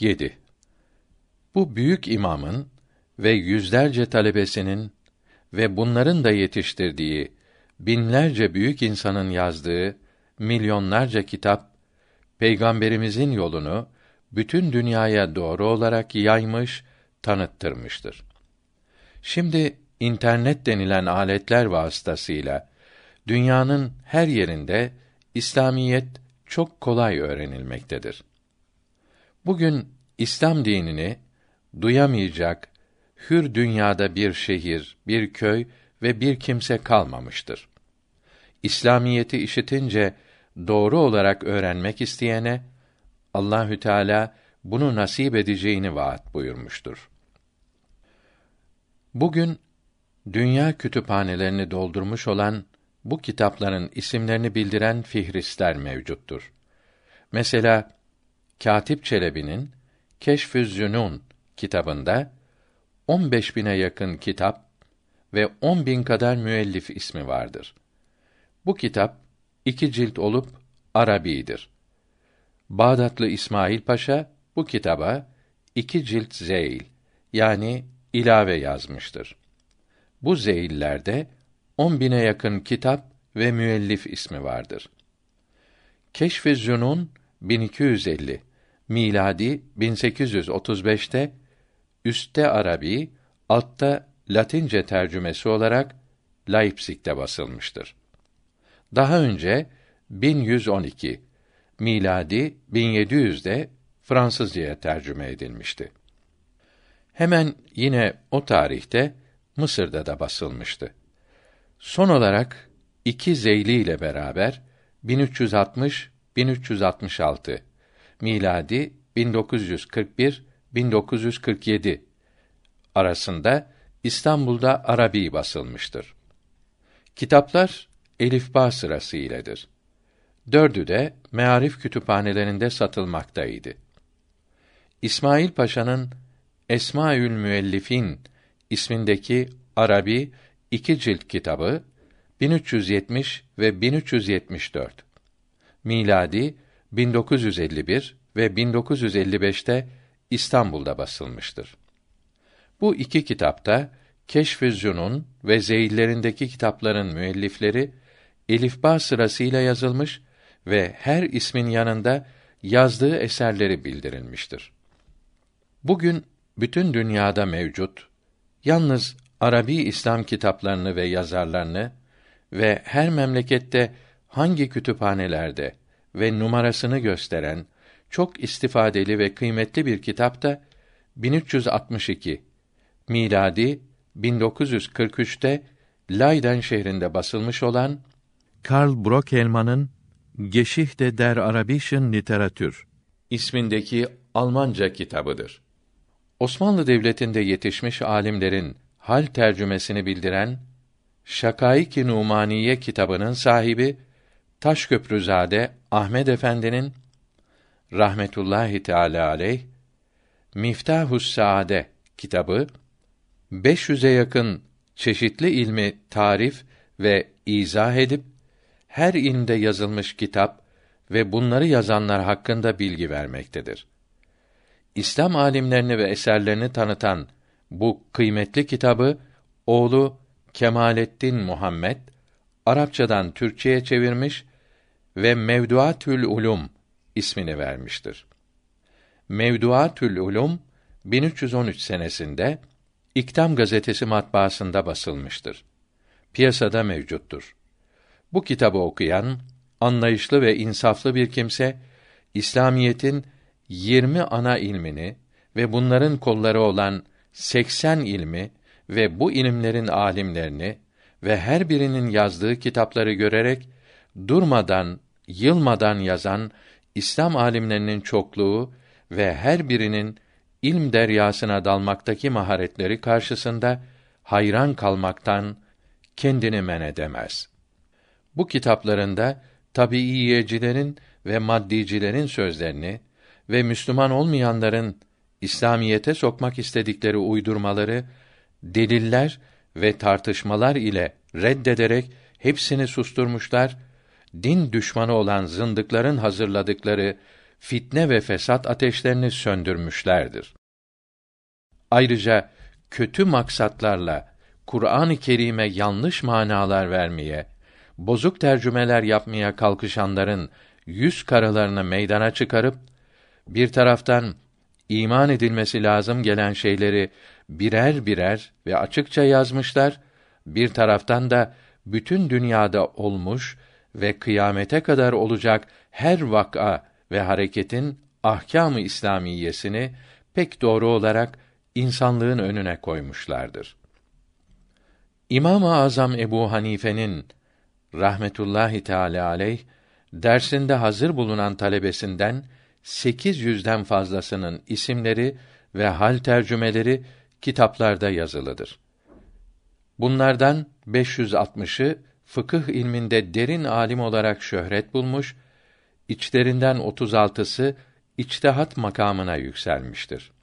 7. Bu büyük imamın ve yüzlerce talebesinin ve bunların da yetiştirdiği binlerce büyük insanın yazdığı milyonlarca kitap peygamberimizin yolunu bütün dünyaya doğru olarak yaymış, tanıttırmıştır. Şimdi internet denilen aletler vasıtasıyla dünyanın her yerinde İslamiyet çok kolay öğrenilmektedir. Bugün İslam dinini duyamayacak hür dünyada bir şehir, bir köy ve bir kimse kalmamıştır. İslamiyeti işitince doğru olarak öğrenmek isteyene Allahü Teala bunu nasip edeceğini vaat buyurmuştur. Bugün dünya kütüphanelerini doldurmuş olan bu kitapların isimlerini bildiren fihristler mevcuttur. Mesela Katip Çelebi'nin Keşfüz Zünun kitabında 15 bine yakın kitap ve 10 bin kadar müellif ismi vardır. Bu kitap iki cilt olup Arabidir. Bağdatlı İsmail Paşa bu kitaba iki cilt zeyl yani ilave yazmıştır. Bu zeyillerde on bine yakın kitap ve müellif ismi vardır. Keşf-i Zünun 1250 miladi 1835'te üstte Arabi, altta Latince tercümesi olarak Leipzig'te basılmıştır. Daha önce 1112 miladi 1700'de Fransızcaya tercüme edilmişti. Hemen yine o tarihte Mısır'da da basılmıştı. Son olarak iki Zeyli ile beraber 1360 1366 miladi 1941 1947 arasında İstanbul'da Arabi basılmıştır. Kitaplar elifba sırası iledir. Dördü de mearif kütüphanelerinde satılmaktaydı. İsmail Paşa'nın Esmaül Müellifin ismindeki Arabi iki cilt kitabı 1370 ve 1374 miladi 1951 ve 1955'te İstanbul'da basılmıştır. Bu iki kitapta Keşf-ı ve Zeyillerindeki kitapların müellifleri elifba sırasıyla yazılmış ve her ismin yanında yazdığı eserleri bildirilmiştir. Bugün bütün dünyada mevcut yalnız Arabi İslam kitaplarını ve yazarlarını ve her memlekette hangi kütüphanelerde ve numarasını gösteren çok istifadeli ve kıymetli bir kitap da 1362 miladi 1943'te Leiden şehrinde basılmış olan Karl Brockelmann'ın Geschichte der Arabischen Literatur ismindeki Almanca kitabıdır. Osmanlı Devleti'nde yetişmiş alimlerin hal tercümesini bildiren Şakaik-i Numaniye kitabının sahibi Taşköprüzade Ahmed Efendi'nin rahmetullahi teala aleyh Miftahus Saade kitabı 500'e yakın çeşitli ilmi tarif ve izah edip her ilmde yazılmış kitap ve bunları yazanlar hakkında bilgi vermektedir. İslam alimlerini ve eserlerini tanıtan bu kıymetli kitabı oğlu Kemalettin Muhammed Arapçadan Türkçeye çevirmiş ve Mevduatül Ulum ismini vermiştir. Mevduatül Ulum 1313 senesinde İktam gazetesi matbaasında basılmıştır. Piyasada mevcuttur. Bu kitabı okuyan anlayışlı ve insaflı bir kimse İslamiyetin 20 ana ilmini ve bunların kolları olan 80 ilmi ve bu ilimlerin alimlerini ve her birinin yazdığı kitapları görerek durmadan, yılmadan yazan İslam alimlerinin çokluğu ve her birinin ilm deryasına dalmaktaki maharetleri karşısında hayran kalmaktan kendini men edemez. Bu kitaplarında tabiiyecilerin ve maddicilerin sözlerini ve Müslüman olmayanların İslamiyete sokmak istedikleri uydurmaları deliller ve tartışmalar ile reddederek hepsini susturmuşlar. Din düşmanı olan zındıkların hazırladıkları fitne ve fesat ateşlerini söndürmüşlerdir. Ayrıca kötü maksatlarla Kur'an-ı Kerim'e yanlış manalar vermeye, bozuk tercümeler yapmaya kalkışanların yüz karalarını meydana çıkarıp bir taraftan iman edilmesi lazım gelen şeyleri birer birer ve açıkça yazmışlar, bir taraftan da bütün dünyada olmuş ve kıyamete kadar olacak her vaka ve hareketin ahkâm-ı İslamiyesini pek doğru olarak insanlığın önüne koymuşlardır. İmam-ı Azam Ebu Hanife'nin rahmetullahi teala aleyh dersinde hazır bulunan talebesinden 800'den fazlasının isimleri ve hal tercümeleri kitaplarda yazılıdır. Bunlardan 560'ı fıkıh ilminde derin alim olarak şöhret bulmuş, içlerinden 36'sı içtihat makamına yükselmiştir.